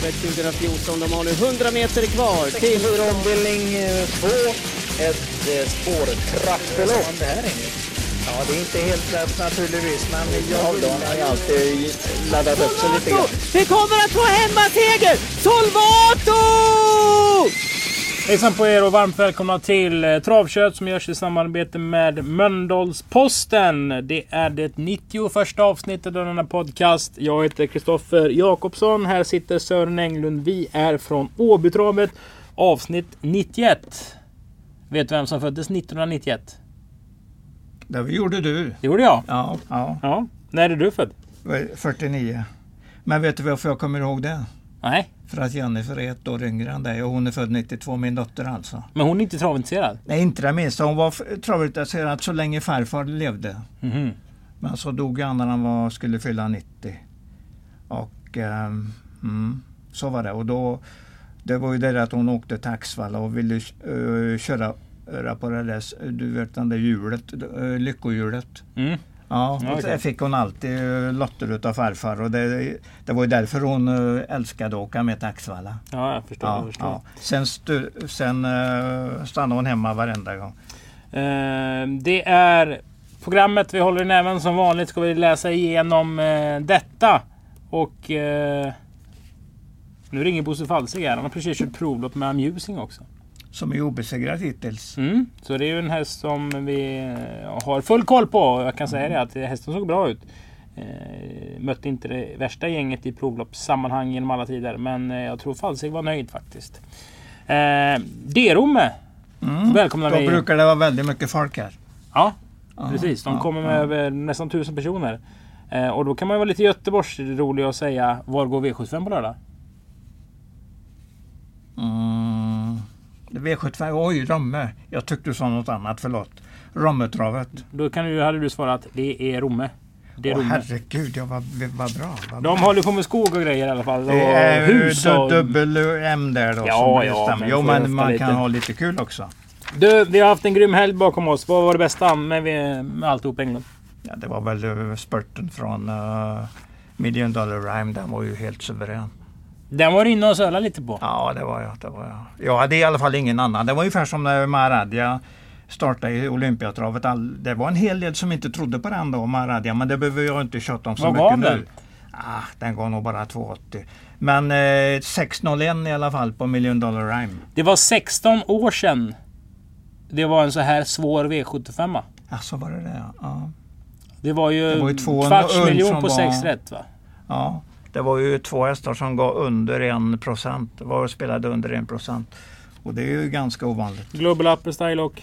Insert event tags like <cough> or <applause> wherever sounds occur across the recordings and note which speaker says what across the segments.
Speaker 1: Åbytravet 2014. De har nu 100 meter kvar till...
Speaker 2: Ombildning 2. Ett eh, spårtrappelopp. Ja, det är inte helt lätt naturligtvis, men jag har ju alltid laddat upp sig lite grann.
Speaker 1: Vi kommer att få hemmaseger! Solvato!
Speaker 3: Hejsan på er och varmt välkomna till eh, Travkött som görs i samarbete med Mölndalsposten. Det är det 91 avsnittet av denna podcast. Jag heter Kristoffer Jakobsson. Här sitter Sören Englund. Vi är från Åbytravet. Avsnitt 91. Vet du vem som föddes 1991?
Speaker 4: Det gjorde du.
Speaker 3: Det gjorde jag.
Speaker 4: Ja, ja.
Speaker 3: Ja. När är du född?
Speaker 4: 49. Men vet du varför jag kommer ihåg det?
Speaker 3: Nej,
Speaker 4: För att Jennifer är ett år yngre än dig och hon är född 92, min dotter alltså.
Speaker 3: men hon är inte travintresserad.
Speaker 4: Nej, inte det minsta. Hon var travintresserad så länge farfar levde.
Speaker 3: Mhm.
Speaker 4: Men så dog han när han var, skulle fylla 90. Och ehm, mm, så var det. Och då, det var ju det att hon åkte till Axvalla och ville uh, köra på det där, du vet den där hjulet, uh, lyckohjulet.
Speaker 3: Mm.
Speaker 4: Ja, och
Speaker 3: okej.
Speaker 4: det fick hon alltid eh, lotter utav farfar och det, det var ju därför hon eh, älskade att åka med till Axvalla.
Speaker 3: Ja, jag förstår. jag
Speaker 4: Ja,
Speaker 3: förstår.
Speaker 4: ja. Sen, stu, sen eh, stannade hon hemma varenda gång.
Speaker 3: Eh, det är programmet vi håller i näven. Som vanligt ska vi läsa igenom eh, detta. Och eh, nu ringer Bosse Falsig här. Han har precis kört provlopp med Amusing också.
Speaker 4: Som är obesegrad hittills.
Speaker 3: Mm. Så det är ju en häst som vi eh, har full koll på. Jag kan säga det att hästen såg bra ut. Eh, mötte inte det värsta gänget i provloppssammanhang genom alla tider. Men eh, jag tror Falsig var nöjd faktiskt. Eh, D-Romme.
Speaker 4: Mm.
Speaker 3: Välkomna
Speaker 4: Då
Speaker 3: vi.
Speaker 4: brukar det vara väldigt mycket folk här.
Speaker 3: Ja,
Speaker 4: Ja,
Speaker 3: Precis, de
Speaker 4: ja,
Speaker 3: kommer med
Speaker 4: ja.
Speaker 3: över nästan tusen personer. Eh, och då kan man ju vara lite Göteborgsrolig och säga var går V75 på lördag?
Speaker 4: Mm. V75, oj Romme. Jag tyckte du sa något annat, förlåt. Rommetravet.
Speaker 3: Då kan du, hade du svarat det är Romme. Det är
Speaker 4: Åh
Speaker 3: Romme.
Speaker 4: herregud, jag var, vad bra. Vad bra.
Speaker 3: De håller på med skog och grejer i alla fall.
Speaker 4: Det är
Speaker 3: hus och...
Speaker 4: dubbel M där då.
Speaker 3: Ja,
Speaker 4: som
Speaker 3: ja, men
Speaker 4: Jo, men man
Speaker 3: lite.
Speaker 4: kan ha lite kul också.
Speaker 3: Du, vi har haft en grym helg bakom oss. Vad var det bästa med, med alltihop England?
Speaker 4: Ja, det var väl spurten från uh, Million Dollar Rhyme. Den var ju helt suverän.
Speaker 3: Den var du inne och sölade lite på.
Speaker 4: Ja, det var jag. Det var jag. Jag hade i alla fall ingen annan. Det var ungefär som när Maradja startade i Olympiatravet. All, det var en hel del som inte trodde på den då, Maradja. Men det behöver jag inte tjata om så
Speaker 3: Vad
Speaker 4: mycket
Speaker 3: gav
Speaker 4: nu.
Speaker 3: den?
Speaker 4: Ah, den gav nog bara 2,80. Men eh, 6,01 i alla fall på Million Dollar Rhyme.
Speaker 3: Det var 16 år sedan det var en så här svår V75.
Speaker 4: Ja, så var det det. Ja.
Speaker 3: Det var ju,
Speaker 4: Det var ju två
Speaker 3: kvarts miljon på
Speaker 4: var-
Speaker 3: sex rätt va?
Speaker 4: ja. Det var ju två hästar som gav under 1 procent. Var och spelade under 1 procent. Och det är ju ganska ovanligt.
Speaker 3: Global Upper Style och...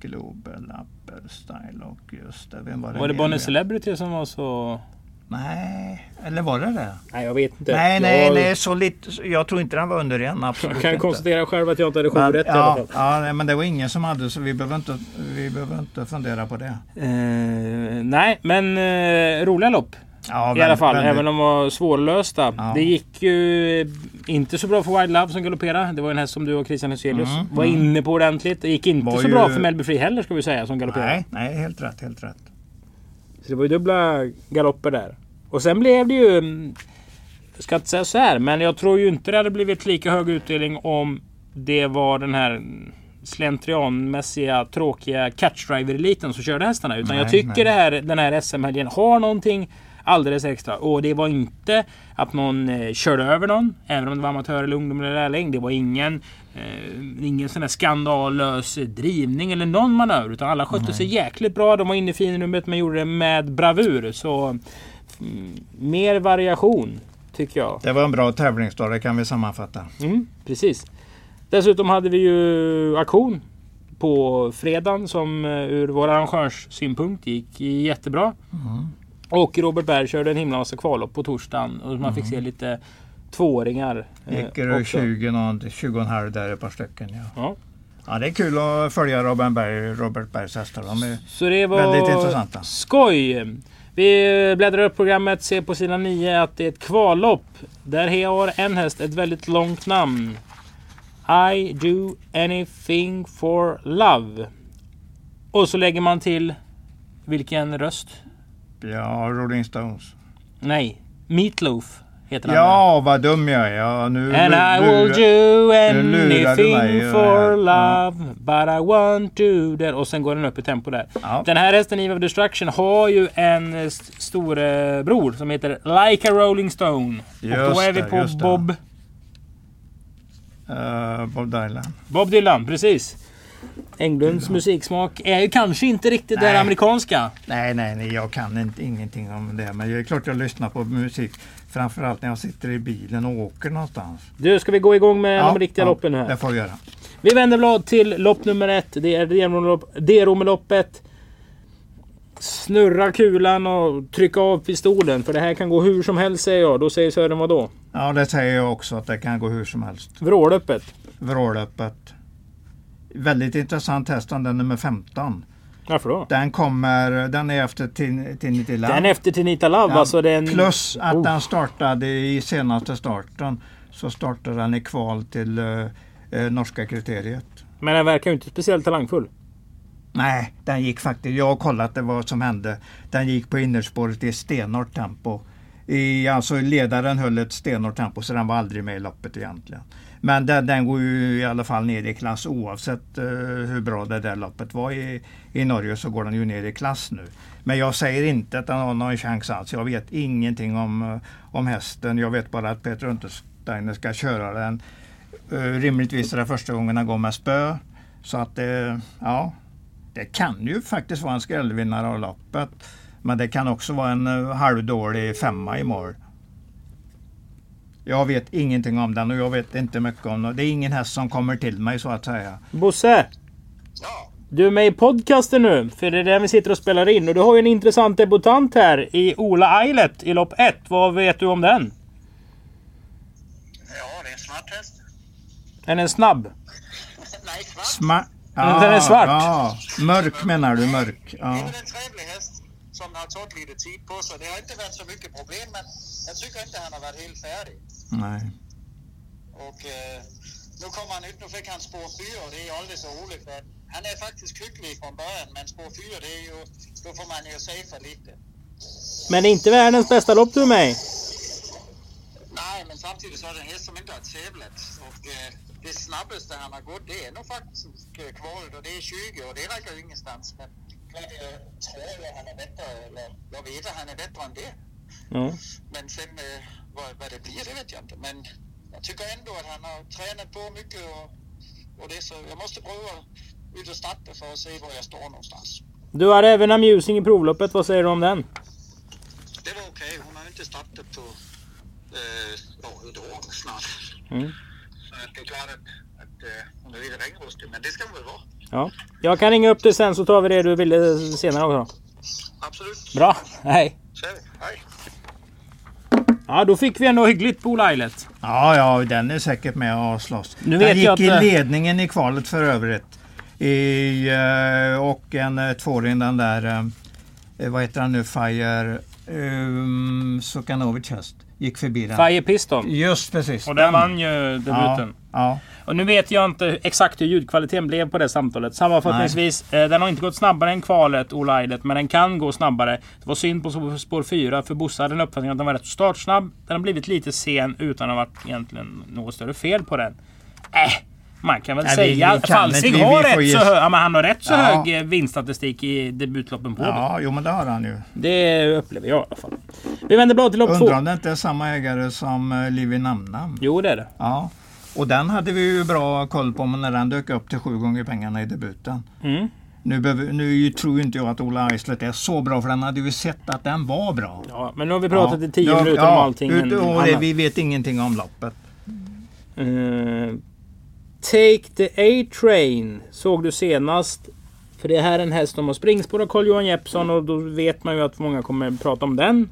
Speaker 4: Global Upper Style och just det. Vem var det
Speaker 3: Var det Bonnie? Celebrity som var så...
Speaker 4: Nej, eller var det det?
Speaker 3: Nej jag vet inte.
Speaker 4: Nej, nej, nej, så lite. Jag tror inte den var under en, absolut
Speaker 3: Jag kan
Speaker 4: inte.
Speaker 3: konstatera själv att jag inte hade sju rätt i alla
Speaker 4: ja,
Speaker 3: fall.
Speaker 4: ja, men det var ingen som hade så vi behöver inte, vi behöver inte fundera på det.
Speaker 3: Eh, nej, men eh, roliga lopp
Speaker 4: Ja,
Speaker 3: i alla fall.
Speaker 4: väldigt-
Speaker 3: Även om de var svårlösta.
Speaker 4: Ja.
Speaker 3: Det gick ju inte så bra för Wild Love som galopperade. Det var en häst som du och Christian Hyselius
Speaker 4: Mm,
Speaker 3: var
Speaker 4: mm.
Speaker 3: inne på ordentligt. Det gick inte
Speaker 4: Var
Speaker 3: så
Speaker 4: ju-
Speaker 3: bra för Melby Free heller ska vi säga som galopperade.
Speaker 4: Nej, nej, helt rätt, helt rätt.
Speaker 3: Så det var ju dubbla galopper där. Och sen blev det ju... mm, Jag ska inte säga så här, men jag tror ju inte det hade blivit lika hög utdelning om det var den här slentrianmässiga tråkiga catchdriver-eliten som körde hästarna. Utan jag
Speaker 4: Nej,
Speaker 3: tycker
Speaker 4: nej.
Speaker 3: det här, den här SM-helgen har någonting alldeles extra. Och det var inte att någon eh, körde över någon. Även om det var amatör eller ungdom eller lärling. Det var ingen, eh, ingen sån här skandalös drivning eller någon manöver. Utan alla skötte sig jäkligt bra. De var inne i finrummet men gjorde det med bravur. Så mm, mer variation tycker jag.
Speaker 4: Det var en bra tävlingsdag, det kan vi sammanfatta.
Speaker 3: Mm, precis. Dessutom hade vi ju auktion på fredagen som eh, ur vår arrangörssynpunkt gick jättebra. Och Robert Berg körde en himla massa kvallopp på torsdagen och man fick se lite tvååringar. eh,
Speaker 4: det
Speaker 3: också.
Speaker 4: 20, någon, 20 och halv där ett par stycken. Ja.
Speaker 3: Ja.
Speaker 4: Ja, det är kul att följa Robin Berg, Robert Bergs hästar. De är,
Speaker 3: Så det var
Speaker 4: Väldigt intressanta.
Speaker 3: skoj. Vi bläddrar upp programmet, ser på sidan 9 att det är ett kvallopp. Där har en häst ett väldigt långt namn. I do anything for love. Och så lägger man till vilken röst?
Speaker 4: Ja, Rolling Stones.
Speaker 3: Nej, Meatloaf Heter han
Speaker 4: Ja, vad dum jag är. Ja, nu,
Speaker 3: And I will do anything
Speaker 4: ja,
Speaker 3: for
Speaker 4: ja.
Speaker 3: love But I want to that. Och sen går den upp i tempo där.
Speaker 4: Ja.
Speaker 3: Den här hästen Eve of Destruction har ju en eh, st- storebror som heter Like a Rolling Stone. och då
Speaker 4: Just
Speaker 3: är vi på
Speaker 4: just.
Speaker 3: Bob,
Speaker 4: Eh, Bob Dylan.
Speaker 3: Bob Dylan. Precis. Englunds musiksmak är ju kanske inte riktigt
Speaker 4: Nej.
Speaker 3: amerikanska.
Speaker 4: Nej, nej, nej, jag kan inte, ingenting om det. Men det är klart jag lyssnar på musik. Framförallt när jag sitter i bilen och åker någonstans.
Speaker 3: Du, ska vi gå igång med de riktiga loppen nu här?
Speaker 4: Det får vi göra.
Speaker 3: Vi vänder blad till lopp nummer ett. Det är Deromloppet. Snurra kulan och trycka av pistolen. För det här kan gå hur som helst säger jag. Då säger Sören vad då?
Speaker 4: Ja, det säger jag också att det kan gå hur som helst.
Speaker 3: Vrålöppet.
Speaker 4: Vrålöppet. Väldigt intressant häst, den nummer 15.
Speaker 3: Varför då?
Speaker 4: Den kommer, den är efter Tin- Tinity Love.
Speaker 3: Den är efter Tinita Love. Alltså den...
Speaker 4: Plus att
Speaker 3: Oh.
Speaker 4: den startade i senaste starten. Så startade den i kval till eh, eh, norska kriteriet.
Speaker 3: Men den verkar ju inte speciellt talangfull.
Speaker 4: Nej, den gick faktiskt. Jag har kollat det vad som hände. Den gick på innerspåret i stenhårt tempo. I, alltså ledaren höll ett stenhårt tempo så den var aldrig med i loppet egentligen. Men den, den går ju i alla fall ner i klass oavsett eh, hur bra det där loppet var i, i Norge så går den ju ner i klass nu. Men jag säger inte att den har någon chans alls. Jag vet ingenting om, eh, om hästen. Jag vet bara att Peter Untersteiner ska köra den. Uh, rimligtvis är det första gången han går med spö. Så att det, ja, det kan ju faktiskt vara en skrällvinnare av loppet. Men det kan också vara en uh, halvdålig femma i mål. Jag vet ingenting om den och jag vet inte mycket om den. Det är ingen häst som kommer till mig så att säga.
Speaker 3: Bosse!
Speaker 5: Ja,
Speaker 3: Du är med i podcasten nu. För det är där vi sitter och spelar in. Och du har ju en intressant debutant här i Ola Eilert i lopp 1. Vad vet du om den?
Speaker 5: ja det är en svart häst.
Speaker 3: Den är snabb.
Speaker 5: Nej, svart.
Speaker 4: Sma-
Speaker 3: Men den är svart.
Speaker 4: Ja, mörk menar du, mörk.
Speaker 5: Det är
Speaker 4: Ja.
Speaker 5: väl en trevlig häst som har tagit lite tid på sig. Det har inte varit så mycket problem, men jag tycker inte han har varit helt färdig.
Speaker 4: Nej.
Speaker 5: Och eh, nu kommer han ut, nu fick han spår 4 och det är ju aldrig så roligt. För han är faktiskt hygglig från början, men spår 4 det är ju, då får man ju safea lite.
Speaker 3: Men det är inte världens bästa lopp du i.
Speaker 5: Nej, men samtidigt så är det en häst som inte har tävlat. Och eh, det snabbaste han har gått, det är nog faktiskt eh, kvalet och det är 20 och det räcker ju ingenstans. Men klart, jag tror han är bättre, eller jag vet att han är bättre än det.
Speaker 3: Ja.
Speaker 5: Men sen eh, vad, vad det blir, det vet jag inte. Men jag tycker ändå att han har tränat på mycket och, och det så jag måste pröva ut och starta för att se var jag står någonstans.
Speaker 3: Du har även Amusing i provloppet. Vad säger du om den?
Speaker 5: Det var okej, hon har inte startat på eh, ja, ett år snart.
Speaker 3: Mm.
Speaker 5: Så det är klart att, att eh, hon är lite ringrostig, men det ska hon väl vara.
Speaker 3: Ja. Jag kan ringa upp dig sen så tar vi det du ville senare också.
Speaker 5: Absolut.
Speaker 3: Bra. Hej.
Speaker 5: Hej.
Speaker 3: Ja, då fick vi ändå hyggligt på Ola Eilert.
Speaker 4: Ja, ja, den är säkert med och slåss.
Speaker 3: Nu vet
Speaker 4: den
Speaker 3: jag
Speaker 4: gick
Speaker 3: att,
Speaker 4: i
Speaker 3: eh,
Speaker 4: ledningen i kvalet för övrigt. I, eh, och en uh, tvååring den där, eh, vad heter han nu, Fire um, Sukanovic häst. Gick förbi den.
Speaker 3: Fire Piston.
Speaker 4: Just precis.
Speaker 3: Och den vann ju
Speaker 4: ja,
Speaker 3: debuten.
Speaker 4: ja.
Speaker 3: Och nu vet jag inte exakt hur ljudkvaliteten blev på det samtalet. Sammanfattningsvis, eh, den har inte gått snabbare än kvalet, Ola Eilert, men den kan gå snabbare. Det var synd på spår- spår 4, för Bosse hade en uppfattning att den var rätt startsnabb. Den har blivit lite sen utan att ha varit egentligen något större fel på den. Äh, man kan väl
Speaker 4: Nej,
Speaker 3: säga att
Speaker 4: inte. Vi-
Speaker 3: har
Speaker 4: vi får
Speaker 3: rätt
Speaker 4: ge-
Speaker 3: så hög, ja, men han har rätt så
Speaker 4: Ja.
Speaker 3: hög eh, vinststatistik i debutloppen på
Speaker 4: ja, jo men det har han ju.
Speaker 3: Det upplever jag i alla fall. Vi vänder blad till lopp två.
Speaker 4: Undrar om det inte är samma ägare som uh, Livi Namnam.
Speaker 3: Jo, det är det.
Speaker 4: Ja. Och den hade vi ju bra koll på när den dök upp till sju gånger pengarna i debuten.
Speaker 3: Mm.
Speaker 4: Nu, behöver, nu tror inte jag att Ola Eislet är så bra för den hade ju sett att den var bra.
Speaker 3: Ja, men nu har vi pratat i tio
Speaker 4: Ja,
Speaker 3: minuter
Speaker 4: ja,
Speaker 3: om allting.
Speaker 4: ut- och det, vi vet ingenting om loppet.
Speaker 3: Eh, Take the A-Train såg du senast. För det här är en häst som har springspår av Carl-Johan Jeppsson och då vet man ju att många kommer prata om den.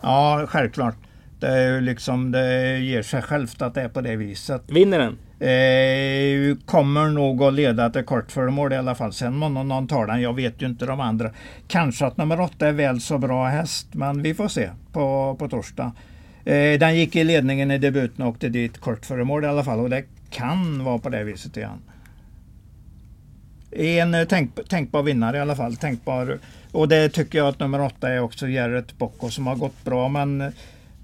Speaker 4: Ja, självklart. Det, är liksom, det ger sig självt att det är på det viset.
Speaker 3: Vinner den?
Speaker 4: Eh, kommer nog att leda till kortföremål i alla fall. Sen om någon, tar den, jag vet ju inte de andra. Kanske att nummer åtta är väl så bra häst, men vi får se på, på torsdag. Eh, den gick i ledningen i debuten och åkte dit kortföremål i alla fall och det kan vara på det viset igen. En eh, tänk, tänkbar vinnare i alla fall. Tänkbar, och det tycker jag att nummer åtta är också Gerrit Bocco som har gått bra men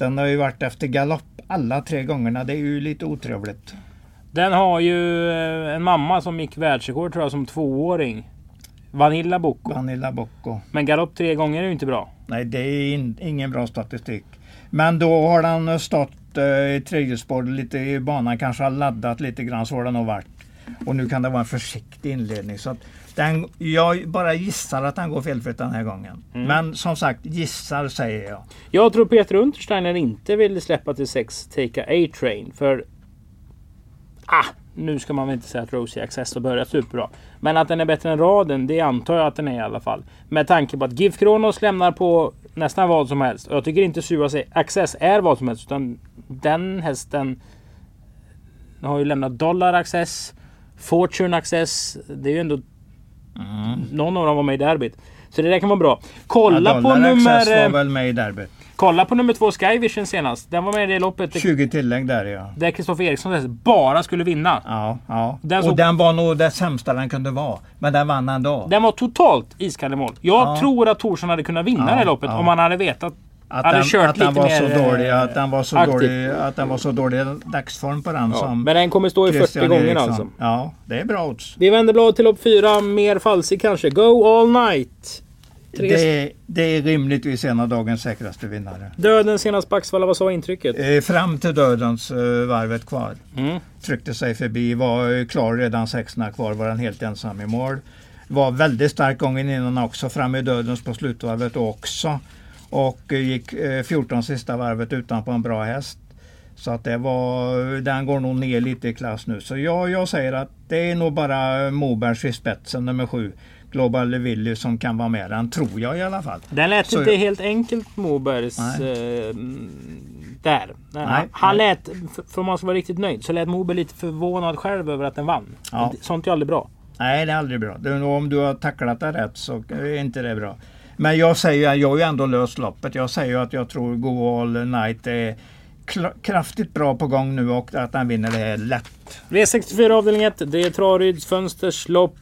Speaker 4: Den har ju varit efter galopp alla tre gångerna. Det är ju lite otrevligt.
Speaker 3: Den har ju eh, en mamma som gick världsrekord tror jag som tvååring. Vanilla Bocco.
Speaker 4: Vanilla Bocco.
Speaker 3: Men galopp tre gånger är ju inte bra.
Speaker 4: Nej, det är in, ingen bra statistik. Men då har den stått eh, i tredje spår lite i banan, kanske har laddat lite grann, så har det nog varit. Och nu kan det vara en försiktig inledning. Så att den, jag bara gissar att den går felfritt den här gången. Men som sagt, gissar säger jag.
Speaker 3: Jag tror Peter Untersteiner inte vill släppa till 6 Take a A-Train. För... Ah, nu ska man väl inte säga att Rosie Access har börjat superbra. Men att den är bättre än raden, det antar jag att den är i alla fall. Med tanke på att GIF Kronos lämnar på nästan vad som helst. Och jag tycker inte Sua Access är vad som helst. Utan den hästen har ju lämnat Dollar Access, Fortune Access. Det är ju ändå... Någon av dem var med i derbyt. Så det där kan vara bra. Kolla
Speaker 4: Ja,
Speaker 3: på
Speaker 4: Dollar Access var
Speaker 3: nummer... eh,
Speaker 4: väl med i derbyt.
Speaker 3: Kolla på nummer två Skyvision senast. Den var med i det loppet
Speaker 4: 20 tillägg där ja.
Speaker 3: där Kristoffer Eriksson bara skulle vinna.
Speaker 4: Ja, ja.
Speaker 3: Den
Speaker 4: och
Speaker 3: såg-
Speaker 4: den var nog det sämsta den kunde vara. Men den vann ändå.
Speaker 3: Den var totalt iskall i mål. Jag
Speaker 4: Ja.
Speaker 3: tror att Torsson hade kunnat vinna
Speaker 4: Ja,
Speaker 3: det loppet
Speaker 4: ja.
Speaker 3: om han hade vetat.
Speaker 4: Att
Speaker 3: hade
Speaker 4: den, att den var så dålig,
Speaker 3: eh,
Speaker 4: att den var så
Speaker 3: aktiv.
Speaker 4: dålig, att den var så dålig dagsform på den
Speaker 3: Ja,
Speaker 4: som
Speaker 3: men den kommer stå i 40
Speaker 4: Christian
Speaker 3: gånger
Speaker 4: Eriksson.
Speaker 3: alltså.
Speaker 4: Ja, det är bra odds.
Speaker 3: Vi vänder blad till lopp fyra. Mer falsig kanske. Go all night. Tre...
Speaker 4: Det är, det är rimligtvis en av dagens säkraste vinnare.
Speaker 3: Döden senast på Axvalla. Vad sa intrycket?
Speaker 4: Eh, Fram till dödens eh, varvet kvar.
Speaker 3: Mm.
Speaker 4: Tryckte sig förbi, var klar redan sexorna kvar, var han helt ensam i mål. Var väldigt stark gången innan också, fram i dödens på slutvarvet också. Och eh, gick eh, 14 sista varvet utan på en bra häst. Så att det var, den går nog ner lite i klass nu. Så jag, jag säger att det är nog bara Mobergs i spetsen, nummer sju. Global Willy som kan vara med den, tror jag i alla fall.
Speaker 3: Den lät
Speaker 4: Så
Speaker 3: inte
Speaker 4: jag-
Speaker 3: helt enkelt Mobergs. Eh, där.
Speaker 4: Nej,
Speaker 3: han
Speaker 4: nej.
Speaker 3: lät, för om man ska vara riktigt nöjd, så lät Moberg lite förvånad själv över att den vann.
Speaker 4: Ja.
Speaker 3: Sånt är aldrig bra.
Speaker 4: Nej, det är aldrig bra. Det är nog om du har tacklat det rätt så är inte det bra. Men jag säger, jag har ju ändå löst loppet. Jag säger att jag tror Go All Night är kraftigt bra på gång nu och att den vinner det här lätt.
Speaker 3: V64 avdelning 1. Det är Traryds fönsters lopp.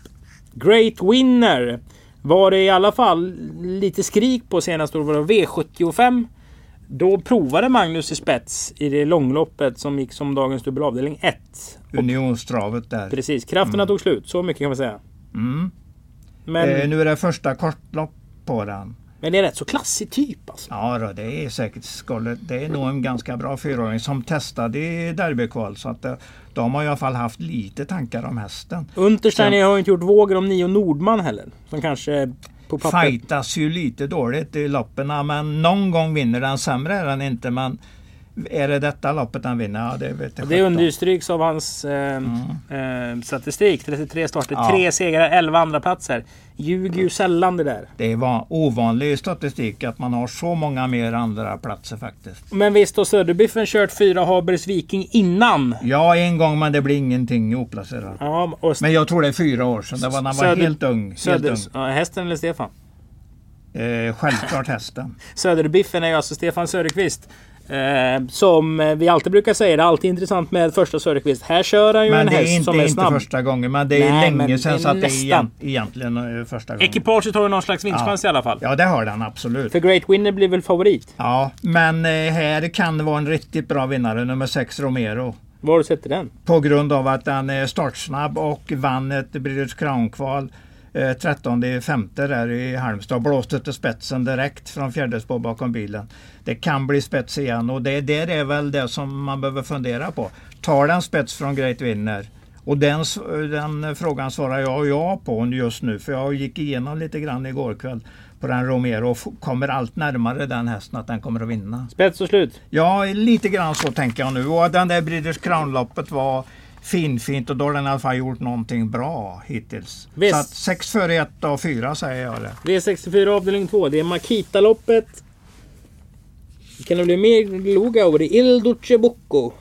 Speaker 3: Great Winner. Var det i alla fall lite skrik på senaste året. Var det V75. Då provade Magnus i spets i det långloppet som gick som dagens dubbelavdelning 1.
Speaker 4: Unionstravet där.
Speaker 3: Precis, krafterna tog slut. Så mycket kan man säga.
Speaker 4: Mm.
Speaker 3: Men,
Speaker 4: Eh, nu är det första kortlopp på den.
Speaker 3: men det är rätt så klassig typ alltså.
Speaker 4: Ja, då, det är säkert skalet. Det är nog en ganska bra fyraåring som testade i derbykval. Så att eh, de har i alla fall haft lite tankar om hästen.
Speaker 3: Untersteiner har inte gjort vågor om Nio Nordman heller. Som kanske på papper...
Speaker 4: Fightas ju lite dåligt i loppen men någon gång vinner den. Sämre är den inte men är det detta loppet den vinner? Ja, det vet jag
Speaker 3: Det understryks av hans eh, eh, statistik. 33 starter,
Speaker 4: Ja.
Speaker 3: 3 segrar, 11 andra platser. Ljuger ju sällan det där.
Speaker 4: Det var ovanlig statistik att man har så många mer andra platser faktiskt.
Speaker 3: Men visst har Söderbiffen kört fyra Habers Viking innan?
Speaker 4: Ja, en gång men det blir ingenting oplacerat.
Speaker 3: Ja,
Speaker 4: Men jag tror det är fyra år sedan. Det var när han var helt ung. Helt ung.
Speaker 3: ja, hästen eller Stefan?
Speaker 4: Eh, självklart hästen. <laughs>
Speaker 3: Söderbiffen är ju alltså Stefan Söderqvist. Eh, som vi alltid brukar säga, det är alltid intressant med första Söderqvist. Här kör han ju
Speaker 4: Men
Speaker 3: en
Speaker 4: det är
Speaker 3: häst
Speaker 4: inte,
Speaker 3: som är
Speaker 4: inte
Speaker 3: snabb.
Speaker 4: första gången. Men det är
Speaker 3: Nej, men
Speaker 4: länge
Speaker 3: det
Speaker 4: sedan
Speaker 3: är
Speaker 4: så att det är egentligen eh, första gången.
Speaker 3: Ekipaget har ju någon slags vinstchans i alla fall.
Speaker 4: Ja, det har den absolut.
Speaker 3: För Great Winner blir väl favorit?
Speaker 4: Ja, men eh, här kan det vara en riktigt bra vinnare, nummer 6 Romero.
Speaker 3: Var har du sett den?
Speaker 4: På grund av att han är startsnabb och vann ett British Crown-kval eh, 13 femte där i Halmstad. Blåste till spetsen direkt från fjärde spår bakom bilen. Det kan bli spets igen och det, det är väl det som man behöver fundera på. Tar den spets från Great Winner? Och den, den frågan svarar jag ja på just nu för jag gick igenom lite grann igår kväll på den Romero och kommer allt närmare den hästen att den kommer att vinna.
Speaker 3: Spets och slut.
Speaker 4: Ja, lite grann så tänker jag nu. Och den där British Crown-loppet var finfint och då har den i alla fall gjort någonting bra hittills.
Speaker 3: Visst.
Speaker 4: Så att 6 före 1 av 4 säger jag det.
Speaker 3: V64 avdelning 2. Det är Makita-loppet. Kan det bli mer Loga över det? Il Duce Bocco.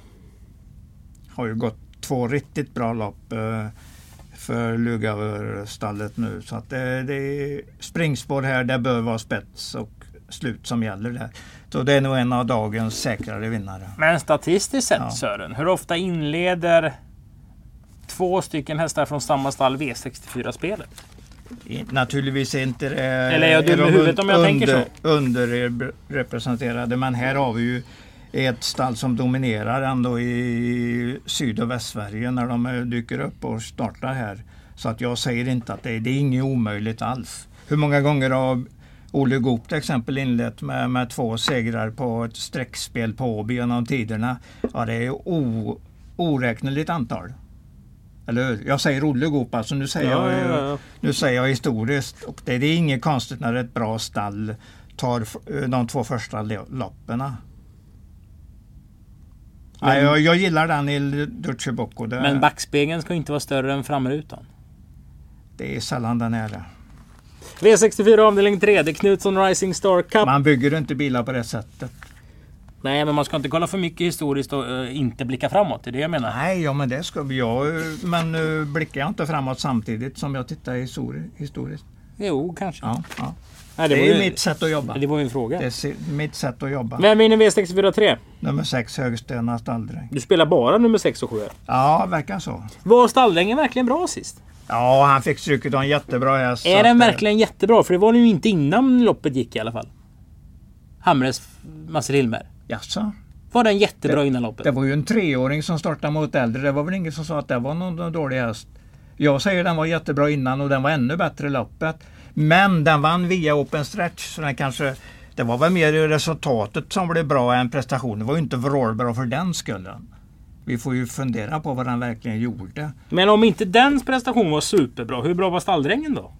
Speaker 4: Har ju gått två riktigt bra lopp eh, för Lugauer-stallet nu. Så att det, det är springspår här, det bör vara spets och slut som gäller där. Så det är nog en av dagens säkrare vinnare.
Speaker 3: Men statistiskt sett
Speaker 4: Ja.
Speaker 3: Sören, hur ofta inleder två stycken hästar från samma stall V64-spelet?
Speaker 4: I- Naturligtvis inte det...
Speaker 3: Eller är jag dum i huvudet om jag tänker så?
Speaker 4: Underrepresenterade men här har vi ju ett stall som dominerar ändå i Syd och Västsverige när de eh, dyker upp och startar här. Så att jag säger inte att det är, det är inget omöjligt alls. Hur många gånger har Olle Goop till exempel inlett med, med två segrar på ett streckspel på Åby genom tiderna? Ja, det är o, oräkneligt antal. Eller? Jag säger Olle Goop, alltså nu säger,
Speaker 3: Ja,
Speaker 4: jag,
Speaker 3: ja, ja.
Speaker 4: nu säger jag historiskt. Och det, det är inget konstigt när ett bra stall tar de två första loppen. Nej, jag, jag gillar den i Duce Bocco. Det,
Speaker 3: Men backspegeln ska inte vara större än framrutan.
Speaker 4: det är sällan den är det.
Speaker 3: V64 avdelning 3, det är Knutsson Rising Star Cup.
Speaker 4: Man bygger inte bilar på det sättet.
Speaker 3: Nej, men man ska inte kolla för mycket historiskt och eh, inte blicka framåt. Det är det jag menar.
Speaker 4: Nej, ja men det ska vi. Jag, men uh, blickar jag inte framåt samtidigt som jag tittar histori- historiskt?
Speaker 3: Jo, kanske.
Speaker 4: Ja, ja.
Speaker 3: Nej,
Speaker 4: Det,
Speaker 3: var
Speaker 4: är
Speaker 3: ju-
Speaker 4: mitt sätt att jobba.
Speaker 3: Det var ju en fråga.
Speaker 4: Det är mitt sätt att jobba.
Speaker 3: Vem vinner V64 3?
Speaker 4: Nummer sex, Högstena Stalldräng.
Speaker 3: Du spelar bara nummer 6 och 7.
Speaker 4: Ja, verkar så.
Speaker 3: Var Stalldrängen verkligen bra sist?
Speaker 4: Ja, han fick stryket av en jättebra häst.
Speaker 3: Är den
Speaker 4: eh,
Speaker 3: verkligen jättebra? För det var den ju inte innan loppet gick i alla fall. Hamres Mats Hilmer.
Speaker 4: Jaså?
Speaker 3: Var den jättebra innan loppet?
Speaker 4: Det var ju en treåring som startade mot äldre. Det var väl ingen som sa att det var någon dålig häst. Jag säger den var jättebra innan och den var ännu bättre i loppet. Men den vann via open stretch så den kanske det var väl mer resultatet som blev bra än prestationen. Det var ju inte vrålbra för den skullen. Vi får ju fundera på vad den verkligen gjorde.
Speaker 3: Men om inte dens prestation var superbra, hur bra var Stalldrängen då?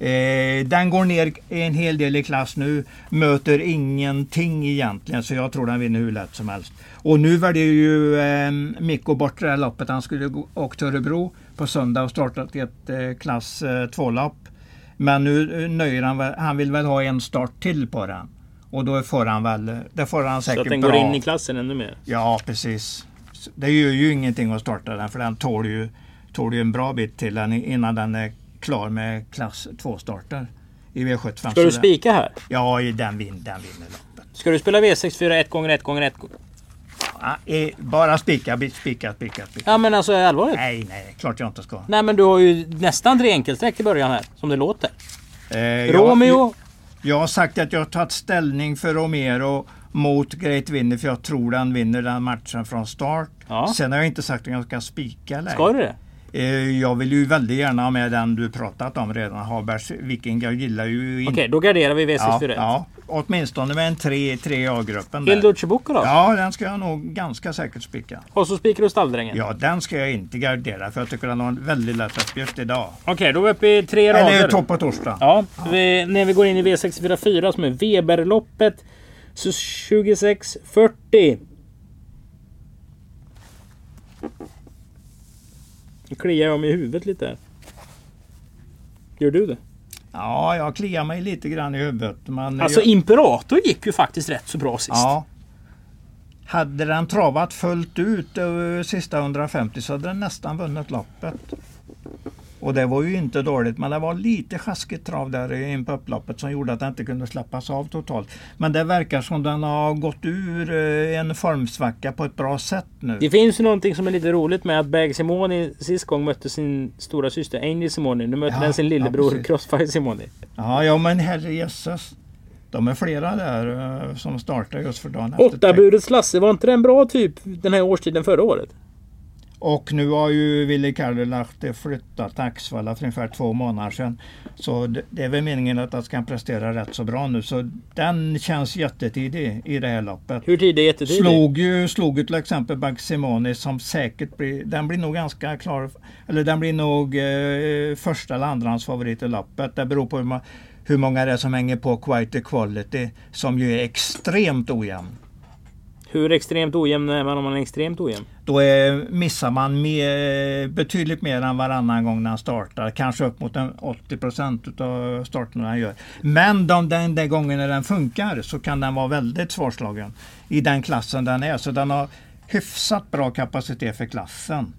Speaker 4: Eh, den går ner en hel del i klass nu. Möter ingenting egentligen så jag tror den vinner hur lätt som helst. Och nu väljer ju eh, Mikko bort det här loppet. Han skulle åka till Örebro på söndag och startat ett eh, klass eh, 2-lopp. Men nu eh, nöjer han väl, Han vill väl ha en start till på den. Och då får han väl, det får han
Speaker 3: Så
Speaker 4: säkert
Speaker 3: att den
Speaker 4: bra.
Speaker 3: går in i klassen ännu mer.
Speaker 4: Ja, precis. Det gör ju ingenting att starta den för den tål ju, tål ju en bra bit till innan den är klar med klass 2-starter i V75.
Speaker 3: Ska du spika här?
Speaker 4: Ja, den, vin, den vinner loppet.
Speaker 3: Ska du spela V64 1 gånger 1 gånger 1
Speaker 4: Ja, eh, bara spika, spika, spika, spika.
Speaker 3: Ja men alltså allvarligt?
Speaker 4: Nej, nej, klart jag inte ska.
Speaker 3: Nej men du har ju nästan tre enkelsträck i början här, som det låter.
Speaker 4: Eh, jag-
Speaker 3: Romeo,
Speaker 4: Jag har sagt att jag har tagit ställning för Romero mot Great Winner för jag tror den vinner den matchen från start.
Speaker 3: Ja.
Speaker 4: Sen har jag inte sagt om jag ska spika eller ej.
Speaker 3: ska du det?
Speaker 4: Eh, Jag vill ju väldigt gärna ha med den du pratat om redan. Habergs Viking. Jag gillar ju
Speaker 3: Okej, då garderar vi
Speaker 4: ja,
Speaker 3: V64 1.
Speaker 4: ja, åtminstone med en 3 3 A-gruppen.
Speaker 3: Hildur Chibuco då?
Speaker 4: Ja, den ska jag nog ganska säkert spika.
Speaker 3: Och så spikar du Stalldrängen?
Speaker 4: Ja, den ska jag inte gardera för jag tycker den har en väldigt lätt uppgift idag.
Speaker 3: Okej, då är vi uppe i tre rader.
Speaker 4: Eller topp på torsdag.
Speaker 3: Ja, vi, när vi går in i V64 4 som är Weberloppet. Så 26.40. Nu kliar jag mig i huvudet lite här. Gör du det?
Speaker 4: Ja, jag kliar mig lite grann i huvudet. Men
Speaker 3: Alltså
Speaker 4: jag,
Speaker 3: Imperator gick ju faktiskt rätt så bra sist.
Speaker 4: ja. Hade den travat fullt ut över sista 150 så hade den nästan vunnit loppet. Och det var ju inte dåligt men det var lite sjaskigt trav där in på upploppet som gjorde att den inte kunde släppas av totalt. Men det verkar som den har gått ur eh, en formsvacka på ett bra sätt nu.
Speaker 3: Det finns ju någonting som är lite roligt med att Bag Simoni sist gång mötte sin stora syster Angel Simoni. Nu möter
Speaker 4: Ja,
Speaker 3: den sin
Speaker 4: ja,
Speaker 3: lillebror
Speaker 4: precis.
Speaker 3: Crossfire Simoni.
Speaker 4: Ja, ja men herrejösses. De är flera där eh, som startar just för dagen efter.
Speaker 3: Åtta budets Lasse, var inte den bra typ den här årstiden förra året?
Speaker 4: Och nu har ju Willy Karlelahti flyttat till Axvalla för ungefär två månader sedan. Så det, är väl meningen att han ska prestera rätt så bra nu. Så den känns jättetidig i det här loppet.
Speaker 3: Hur tidig är jättetidig?
Speaker 4: Slog ju, slog ju till exempel Bagsimoni som säkert blir, den blir nog ganska klar, eller den blir nog eh, första eller andrahands favorit i loppet. Det beror på hur, ma- hur många det är som hänger på Quite Equality som ju är extremt ojämn.
Speaker 3: Hur extremt ojämn är man om man är extremt ojämn?
Speaker 4: Då är, missar man med, betydligt mer än varannan gång när han startar. Kanske upp mot 80 procent av starterna han gör. Men de, den, den gången när den funkar så kan den vara väldigt svårslagen i den klassen den är. Så den har hyfsat bra kapacitet för klassen.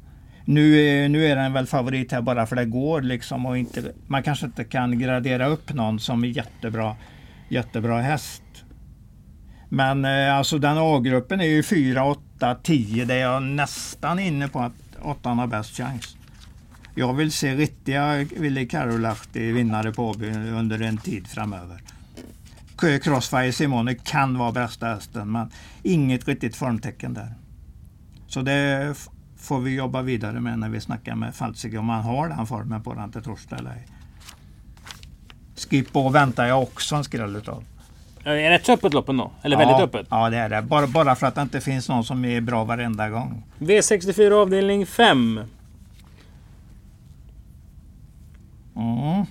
Speaker 4: Nu, är- nu är den väl favorit här bara för det går liksom och inte, man kanske inte kan gradera upp någon som är jättebra, jättebra häst. Men eh, alltså den A-gruppen är ju 4, 8, 10. Det är jag nästan inne på att 8 har bäst chans. Jag vill se riktiga Willy Karolahti vinnare på Åby under en tid framöver. Crossfire Simone kan vara bästa hästen men inget riktigt formtecken där. Så det får vi jobba vidare med när vi snackar med Falzig om han har den formen på den till torsdag eller ej. Skippo väntar jag också en skräll utav.
Speaker 3: Är det rätt så öppet loppen då? Eller
Speaker 4: ja,
Speaker 3: väldigt öppet?
Speaker 4: Ja det är det. Bara, bara för att det inte finns någon som är bra varenda gång.
Speaker 3: V64 avdelning 5.
Speaker 4: Mm.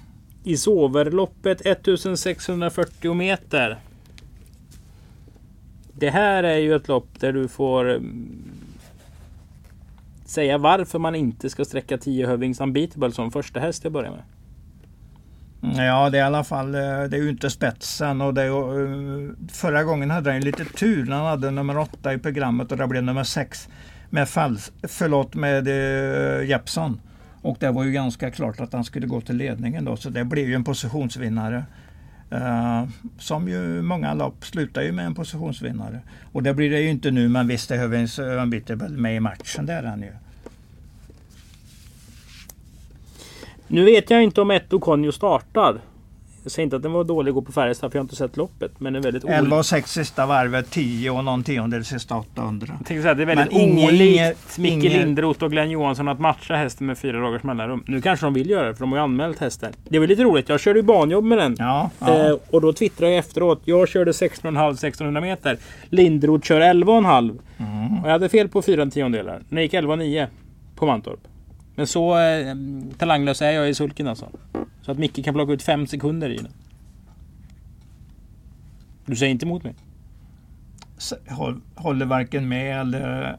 Speaker 3: I Soverloppet 1640 meter. Det här är ju ett lopp där du får mm, säga varför man inte ska sträcka 10 Hövings Unbeatable som första häst till att börja med.
Speaker 4: Ja, det är i alla fall eh, det är ju inte spetsen. Och det är, eh, förra gången hade han lite tur när han hade nummer åtta i programmet och det blev nummer sex med, Fals, förlåt, med eh, Jeppson. Och det var ju ganska klart att han skulle gå till ledningen då, så det blev ju en positionsvinnare. Uh, som ju många lopp slutar ju med en positionsvinnare. Och det blir det ju inte nu, men visst det Hövings Unbeatable med i matchen, det är han ju.
Speaker 3: Nu vet jag inte om Etto Conjo startar. Jag säger inte att den var dålig att gå på Färjestad för jag har inte sett loppet. Men är väldigt
Speaker 4: 11 och 6 sista varvet, 10 och någon tiondel sista 800.
Speaker 3: Jag tänkte säga att det är väldigt
Speaker 4: Men
Speaker 3: olikt Micke
Speaker 4: ingen-
Speaker 3: Linderoth och Glenn Johansson att matcha hästen med fyra dagars mellanrum. Nu kanske de vill göra det för de har ju anmält hästen. Det var lite roligt. Jag körde ju banjobb med den.
Speaker 4: Ja, ja.
Speaker 3: Eh, och då twittrade jag efteråt. Jag körde 16,5-1600 meter. Linderoth kör 11,5.
Speaker 4: Mm.
Speaker 3: Och jag hade fel på fyra tiondelar. Den gick 11,9 på Mantorp. Men så eh, talanglös är jag i sulken alltså. Så att Micke kan plocka ut fem sekunder i den. Du säger inte emot mig?
Speaker 4: Håller varken med eller,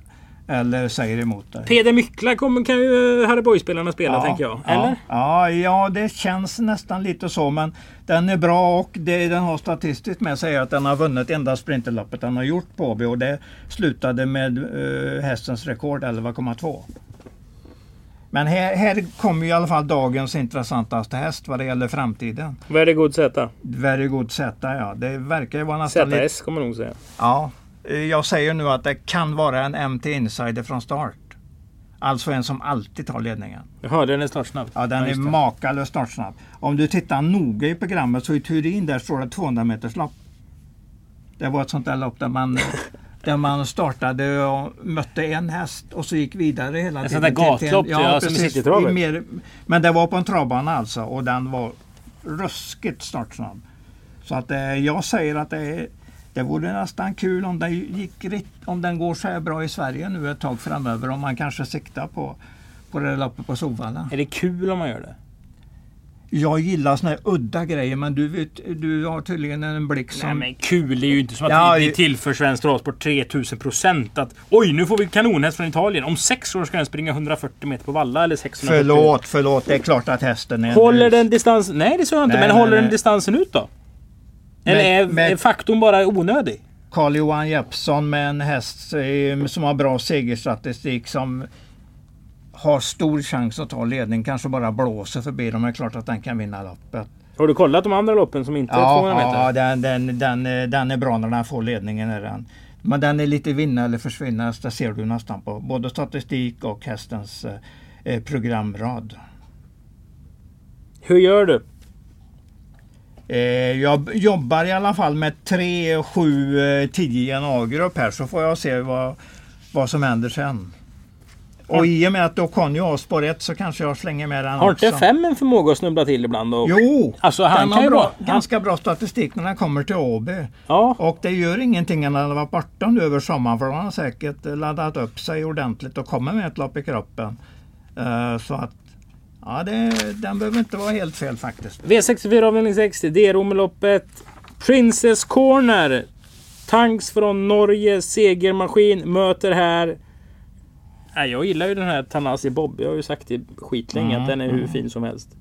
Speaker 4: eller säger emot dig.
Speaker 3: Peder Myckla kommer, kan ju Harry Boy-spelarna spela tänker jag. Eller?
Speaker 4: Ja, ja, det känns nästan lite så. Men den är bra och det den har statistiskt med sig att den har vunnit enda sprinterloppet den har gjort på Åby och det slutade med uh, hästens rekord 11,2. Men här, här kommer i alla fall dagens intressantaste häst vad det gäller framtiden.
Speaker 3: Very good Z.
Speaker 4: Very good Z, ja. Det verkar ju vara nästan lite...
Speaker 3: ZS kommer nog säga.
Speaker 4: Ja, jag säger nu att det kan vara en MT Insider från start. Alltså en som alltid tar ledningen.
Speaker 3: Jaha, den är startsnabb.
Speaker 4: Ja, den är
Speaker 3: just det.
Speaker 4: makalöst startsnabb. Om du tittar noga i programmet så i Turin där står det 200 meters lopp. Det var ett sånt där lopp där man, <laughs> där man startade och mötte en häst och så gick vidare hela
Speaker 3: Ett
Speaker 4: tiden.
Speaker 3: sånt där gatlopp, ja, som i
Speaker 4: precis. I mer- Men det var på en travbana alltså och den var ruskigt startsnabb. Så att eh, jag säger att det, är, det vore nästan kul om den, gick, om den går så här bra i Sverige nu ett tag framöver. Om man kanske siktar på, på det loppet på Solvalla.
Speaker 3: Är det kul om man gör det?
Speaker 4: Jag gillar såna här udda grejer men du, vet, du har tydligen en blick som...
Speaker 3: Nej men kul är ju inte som att
Speaker 4: Ja,
Speaker 3: vi, vi tillför svensk travsport 3000 procent. Att oj, nu får vi kanonhäst från Italien. Om sex år ska den springa 140 meter på valla eller 640.
Speaker 4: Förlåt, förlåt. Det är klart att hästen är...
Speaker 3: Håller den distansen? Nej, det sa jag inte.
Speaker 4: Nej,
Speaker 3: men
Speaker 4: nej,
Speaker 3: håller den
Speaker 4: nej.
Speaker 3: distansen ut då?
Speaker 4: Men-
Speaker 3: Eller är,
Speaker 4: men-
Speaker 3: är faktorn bara onödig?
Speaker 4: Carl-Johan Jeppsson med en häst eh, som har bra segerstatistik som har stor chans att ta ledning. Kanske bara blåser förbi dem. Det är klart att den kan vinna loppet.
Speaker 3: Har du kollat de andra loppen som inte är 200
Speaker 4: Ja,
Speaker 3: meter?
Speaker 4: ja den, den, den, eh, den är bra när den får ledningen. Är den. Men den är lite vinna eller försvinna. Det ser du nästan på både statistik och hästens eh, eh, programrad.
Speaker 3: Hur gör du?
Speaker 4: Eh, jag jobbar i alla fall med 3, 7, 10 en A-grupp här så får jag se vad, vad som händer sen. Och i och med att då kan ha spår 1 så kanske jag slänger med den
Speaker 3: Har inte fem en förmåga att snubbla till ibland? Och...
Speaker 4: Jo,
Speaker 3: Alltså, han kan
Speaker 4: har
Speaker 3: ju
Speaker 4: bra,
Speaker 3: han-
Speaker 4: ganska bra statistik när den kommer till Åby.
Speaker 3: Ja,
Speaker 4: Och det gör ingenting när den har varit borta nu över sommaren för den har säkert laddat upp sig ordentligt och kommer med ett lopp i kroppen. Eh, så att ja, det, den behöver inte vara helt fel faktiskt.
Speaker 3: V64 avdelning 60. Det är Romeloppet. Princess Corner. Tanks från Norge. Segermaskin möter här. Nej, jag gillar ju den här Tanasi Bob. Jag har ju sagt det skitlänge
Speaker 4: Mm,
Speaker 3: att den är hur fin som helst.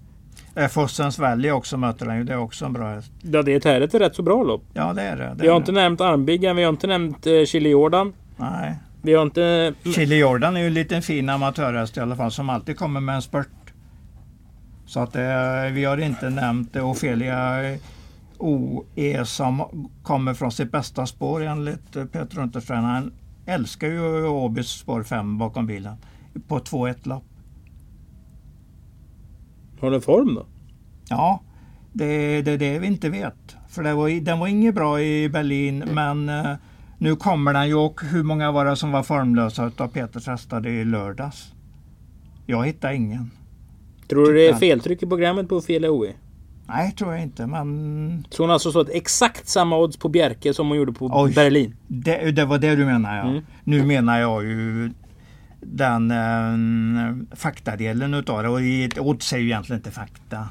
Speaker 4: Fossens Valley också möter den ju. Det är också en bra häst.
Speaker 3: Ja, det är ett rätt så bra lopp.
Speaker 4: Ja det är det. det,
Speaker 3: Vi har
Speaker 4: är
Speaker 3: inte
Speaker 4: det.
Speaker 3: nämnt armbyggen. Vi har inte nämnt eh, Chili Jordan.
Speaker 4: Nej.
Speaker 3: Vi har inte...
Speaker 4: Chili Jordan är ju en liten fin amatörhäst i alla fall som alltid kommer med en spurt. Så att eh, vi har inte nämnt Ofelia eh, OE som kommer från sitt bästa spår enligt Peter Unterstein. Han älskar ju Åbys spår 5 bakom bilen på 2-1 lopp.
Speaker 3: Har den form då?
Speaker 4: Ja, det är det, det vi inte vet. För det var, den var inget bra i Berlin men eh, nu kommer den ju och hur många var det som var formlösa utav Peters hästar i lördags? Jag hittade ingen.
Speaker 3: Tror du det är
Speaker 4: Titta.
Speaker 3: feltryck i programmet på fel OE?
Speaker 4: Nej, tror jag inte. Men
Speaker 3: Så hon alltså stått exakt samma odds på Bjerke som hon gjorde på
Speaker 4: Oj.
Speaker 3: Berlin?
Speaker 4: det, det var det du menar ja.
Speaker 3: Mm.
Speaker 4: Nu menar jag ju den eh, faktadelen utav det. Och i ett odds är ju egentligen inte fakta.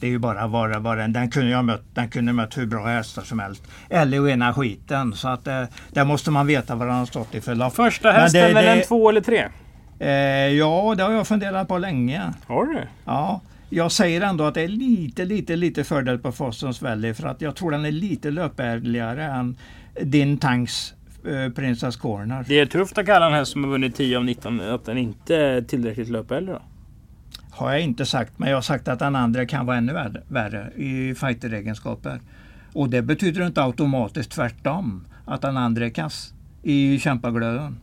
Speaker 4: Det är ju bara vad vad den, den kunde jag mött, den kunde mött hur bra hästar som helst. Eller rena skiten. Så att eh, där måste man veta vad den har stått i för lopp.
Speaker 3: Första
Speaker 4: Men
Speaker 3: hästen,
Speaker 4: det-
Speaker 3: är den
Speaker 4: det-
Speaker 3: två eller tre?
Speaker 4: Eh, ja, det har jag funderat på länge.
Speaker 3: Har du?
Speaker 4: Ja, jag säger ändå att det är lite, lite, lite fördel på Fostons Valley för att jag tror den är lite löpärligare än din tanks eh, Princess Corner.
Speaker 3: Det är tufft att kalla en häst som har vunnit 10 av 19 att den inte är tillräckligt löpäldre då?
Speaker 4: Har jag inte sagt, men jag har sagt att den andra kan vara ännu värre, värre i fighter-egenskaper. Och det betyder inte automatiskt tvärtom, att den andra är kass i kämpaglöden.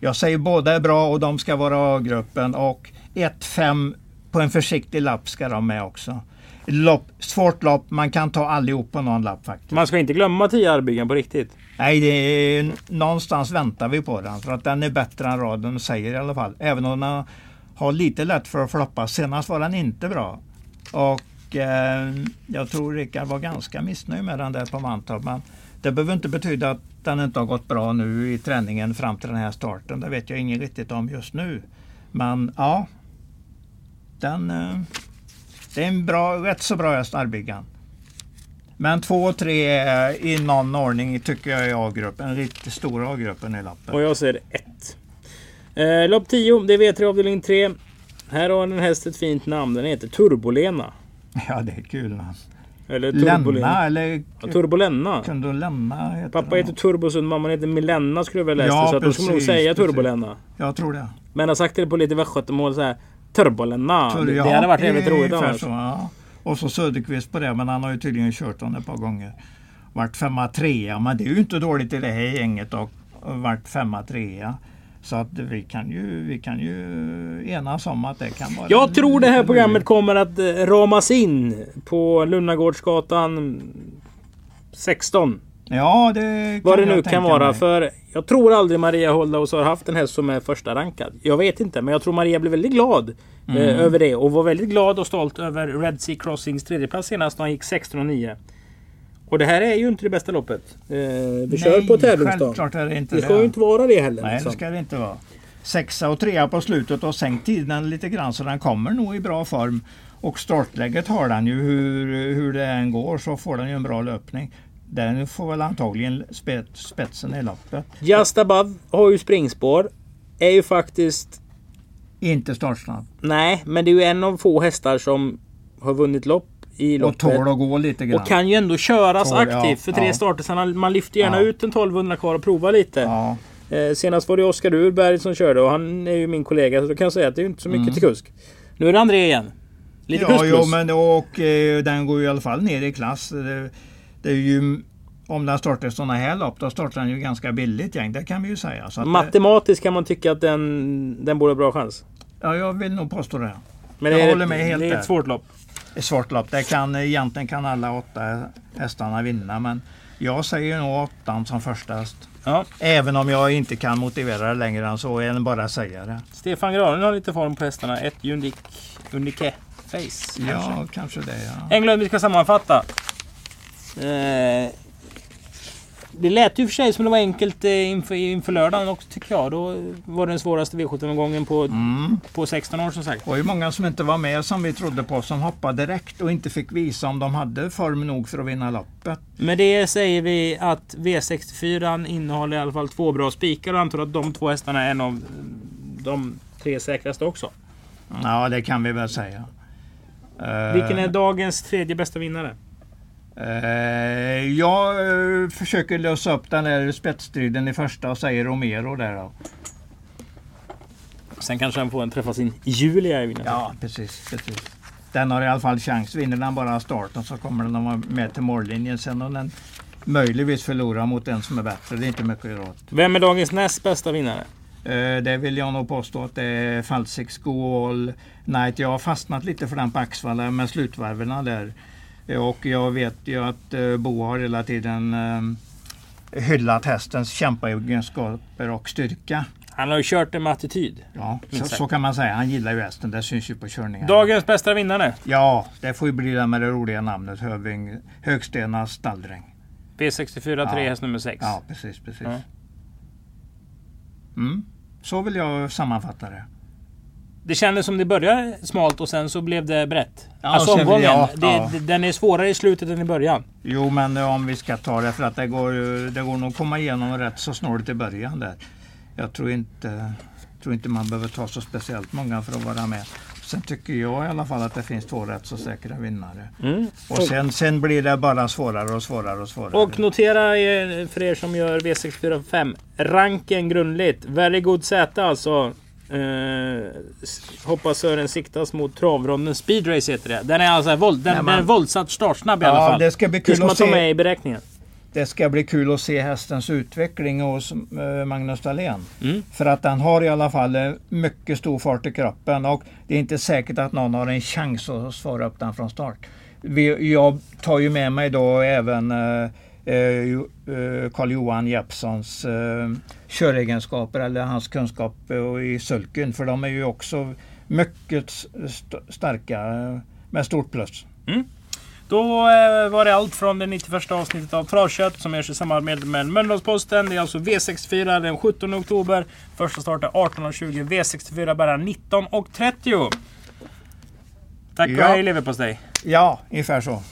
Speaker 4: Jag säger båda är bra och de ska vara A-gruppen och 1-5 på en försiktig lapp ska de med också. Lopp, svårt lopp, man kan ta allihop på någon lapp faktiskt.
Speaker 3: Man ska inte glömma 10 Arrbyggen på riktigt.
Speaker 4: Nej, det är, någonstans väntar vi på den för att den är bättre än raden säger i alla fall. Även om den har lite lätt för att floppa. Senast var den inte bra. Och eh, jag tror Rickard var ganska missnöjd med den där på Mantorp. Men det behöver inte betyda att den inte har gått bra nu i träningen fram till den här starten. Det vet jag inget riktigt om just nu. Men ja, den, eh, det är en bra, rätt så bra häst, Arrbyggan. Men två och tre i någon ordning tycker jag är A-gruppen. En riktigt stor A-gruppen i lappen.
Speaker 3: Och jag säger 1. Eh, lopp 10, det är V3 avdelning 3. Här har en häst ett fint namn. Den heter Turbolena. <laughs>
Speaker 4: Ja, det är kul namn.
Speaker 3: Eller
Speaker 4: Lenna
Speaker 3: Turbolena.
Speaker 4: eller
Speaker 3: Ja, Turbolenna.
Speaker 4: kunde hon lämna? Heter
Speaker 3: Pappa
Speaker 4: den.
Speaker 3: heter Turbosund, mamman heter Milenna skulle jag väl läsa.
Speaker 4: Ja,
Speaker 3: så att då skulle nog
Speaker 4: precis,
Speaker 3: säga
Speaker 4: precis.
Speaker 3: Turbolenna.
Speaker 4: Jag tror det.
Speaker 3: Men har sagt det på lite västgötamål såhär. Turbolenna.
Speaker 4: Tur-
Speaker 3: det,
Speaker 4: ja,
Speaker 3: det hade varit jävligt roligt annars.
Speaker 4: så, ja. Och så Söderqvist på det, men han har ju tydligen kört den ett par gånger. Vart femma, trea, men det är ju inte dåligt i det här gänget och vart femma, trea. Så att vi kan ju, vi kan ju enas om att det kan vara...
Speaker 3: Jag tror det här programmet kommer att eh, ramas in på Lunnagårdsgatan 16.
Speaker 4: Ja, det
Speaker 3: Vad det
Speaker 4: jag
Speaker 3: nu kan vara.
Speaker 4: mig.
Speaker 3: För jag tror aldrig Maria Holdhaus har haft en häst som är första rankad. Jag vet inte, men jag tror Maria blev väldigt glad eh,
Speaker 4: Mm.
Speaker 3: över det. Och var väldigt glad och stolt över Red Sea Crossings tredjeplats senast när han gick 16 och 9. Och det här är ju inte det bästa loppet. Eh, vi kör på
Speaker 4: självklart är det inte
Speaker 3: Det ska ju inte vara det heller.
Speaker 4: Nej,
Speaker 3: liksom.
Speaker 4: det ska det inte vara. Sexa och trea på slutet och sänkt tiden lite grann så den kommer nog i bra form. Och startläget har den ju hur, hur det än går så får den ju en bra löpning. Den får väl antagligen spet, spetsen i loppet.
Speaker 3: Just Above har ju springspår. Är ju faktiskt...
Speaker 4: Inte startsnabb.
Speaker 3: Nej, men det är ju en av få hästar som har vunnit lopp i
Speaker 4: Och
Speaker 3: loppet.
Speaker 4: tål att gå lite grann.
Speaker 3: Och kan ju ändå köras
Speaker 4: Tål, ja,
Speaker 3: aktivt. För tre
Speaker 4: ja.
Speaker 3: starter sen man lyfter gärna
Speaker 4: Ja.
Speaker 3: ut en 1200 kvar och provar lite.
Speaker 4: Ja,
Speaker 3: Eh, senast var det Oskar Urberg som körde och han är ju min kollega. Så då kan jag säga att det är inte så mycket
Speaker 4: Mm.
Speaker 3: till kusk. Nu är det André igen. Lite
Speaker 4: ja,
Speaker 3: plus plus.
Speaker 4: jo, men och eh, den går ju i alla fall ner i klass. Det, är ju, om den startar sådana här lopp då startar den ju ganska billigt gäng. Det kan vi ju säga. Så
Speaker 3: Matematiskt kan man tycka att den, den borde ha bra chans.
Speaker 4: ja, jag vill nog påstå det.
Speaker 3: Men
Speaker 4: Jag
Speaker 3: det
Speaker 4: håller
Speaker 3: ett,
Speaker 4: med helt
Speaker 3: det är
Speaker 4: där.
Speaker 3: ett svårt lopp.
Speaker 4: ett svårt lopp. Det kan, egentligen kan alla åtta hästarna vinna men jag säger nog åttan som första häst.
Speaker 3: Ja.
Speaker 4: Även om jag inte kan motivera det längre än så än bara säga det.
Speaker 3: Stefan Granlund har lite form på hästarna. Ett Unique, Unique Face. kanske.
Speaker 4: Ja, kanske det ja.
Speaker 3: England, vi ska sammanfatta. Eh, det lät ju för sig som det var enkelt eh, inför, inför lördagen också tycker jag. Då var det den svåraste V75-omgången på,
Speaker 4: Mm.
Speaker 3: på 16 år som sagt.
Speaker 4: Det var ju många som inte var med som vi trodde på som hoppade direkt och inte fick visa om de hade form nog för att vinna loppet.
Speaker 3: Med det säger vi att V64 innehåller i alla fall två bra spikar och antar att de två hästarna är en av de tre säkraste också.
Speaker 4: Ja, det kan vi väl säga. Eh,
Speaker 3: Vilken är dagens tredje bästa vinnare?
Speaker 4: Eh, jag eh, försöker lösa upp den där spetsstriden i första och säger Romero där då.
Speaker 3: Sen kanske han får en träffa sin Julia i vinnaren.
Speaker 4: Ja, precis, precis. Den har i alla fall chans. Vinner den bara starten så kommer den att vara med till mållinjen. Sen om den möjligtvis förlorar mot en som är bättre, det är inte mycket råd.
Speaker 3: Vem är dagens näst bästa vinnare?
Speaker 4: Eh, det vill jag nog påstå att det är Go All Night. Jag har fastnat lite för den på Axvalla med slutvarven där. Och jag vet ju att eh, Bo har hela tiden eh, hyllat hästens kämpaegenskaper och styrka.
Speaker 3: Han har ju kört den med attityd.
Speaker 4: Ja, så, så kan man säga. Han gillar ju hästen. Det syns ju på körningen.
Speaker 3: Dagens bästa vinnare.
Speaker 4: Ja, det får ju bli det med det roliga namnet Höving, Högstena stalldräng.
Speaker 3: V64 3
Speaker 4: Ja.
Speaker 3: häst nummer 6.
Speaker 4: Ja, precis, precis.
Speaker 3: Ja.
Speaker 4: Mm. Så vill jag sammanfatta det.
Speaker 3: Det kändes som det började smalt och sen så blev det brett.
Speaker 4: Ja,
Speaker 3: alltså omgången.
Speaker 4: ja,
Speaker 3: det,
Speaker 4: ja.
Speaker 3: Den är svårare i slutet än i början.
Speaker 4: Jo, men eh, om vi ska ta det för att det går, det går nog att komma igenom rätt så snålt i början där. Jag tror inte, tror inte man behöver ta så speciellt många för att vara med. Sen tycker jag i alla fall att det finns två rätt så säkra vinnare. Och sen, sen blir det bara svårare och svårare och svårare.
Speaker 3: Och notera eh, för er som gör V64 5. Ranken grundligt. Very good Z alltså. Eh, hoppas Sören siktas mot travronden Speedrace heter det. Den är alltså våld, den,
Speaker 4: Nej, men-
Speaker 3: den är våldsamt startsnabb i
Speaker 4: Ja,
Speaker 3: alla fall.
Speaker 4: det ska bli kul
Speaker 3: ska man ta
Speaker 4: se.
Speaker 3: med i beräkningen.
Speaker 4: Det ska bli kul att se hästens utveckling hos eh, Magnus Dahlén.
Speaker 3: Mm.
Speaker 4: För att den har i alla fall eh, mycket stor fart i kroppen och det är inte säkert att någon har en chans att svara upp den från start. Vi, jag tar ju med mig då även eh, Carl-Johan Jeppssons eh, köregenskaper eller hans kunskap eh, i sulken för de är ju också mycket st- starka eh, med stort plus.
Speaker 3: Då eh, var det allt från det 91 avsnittet av Travkött som görs i samarbete med Mölndalsposten. Det är alltså V64 den 17 oktober. Första start är 18.20. V64 börjar 19.30. Tack och
Speaker 4: Ja.
Speaker 3: hej leverpastej.
Speaker 4: Ja, ungefär så.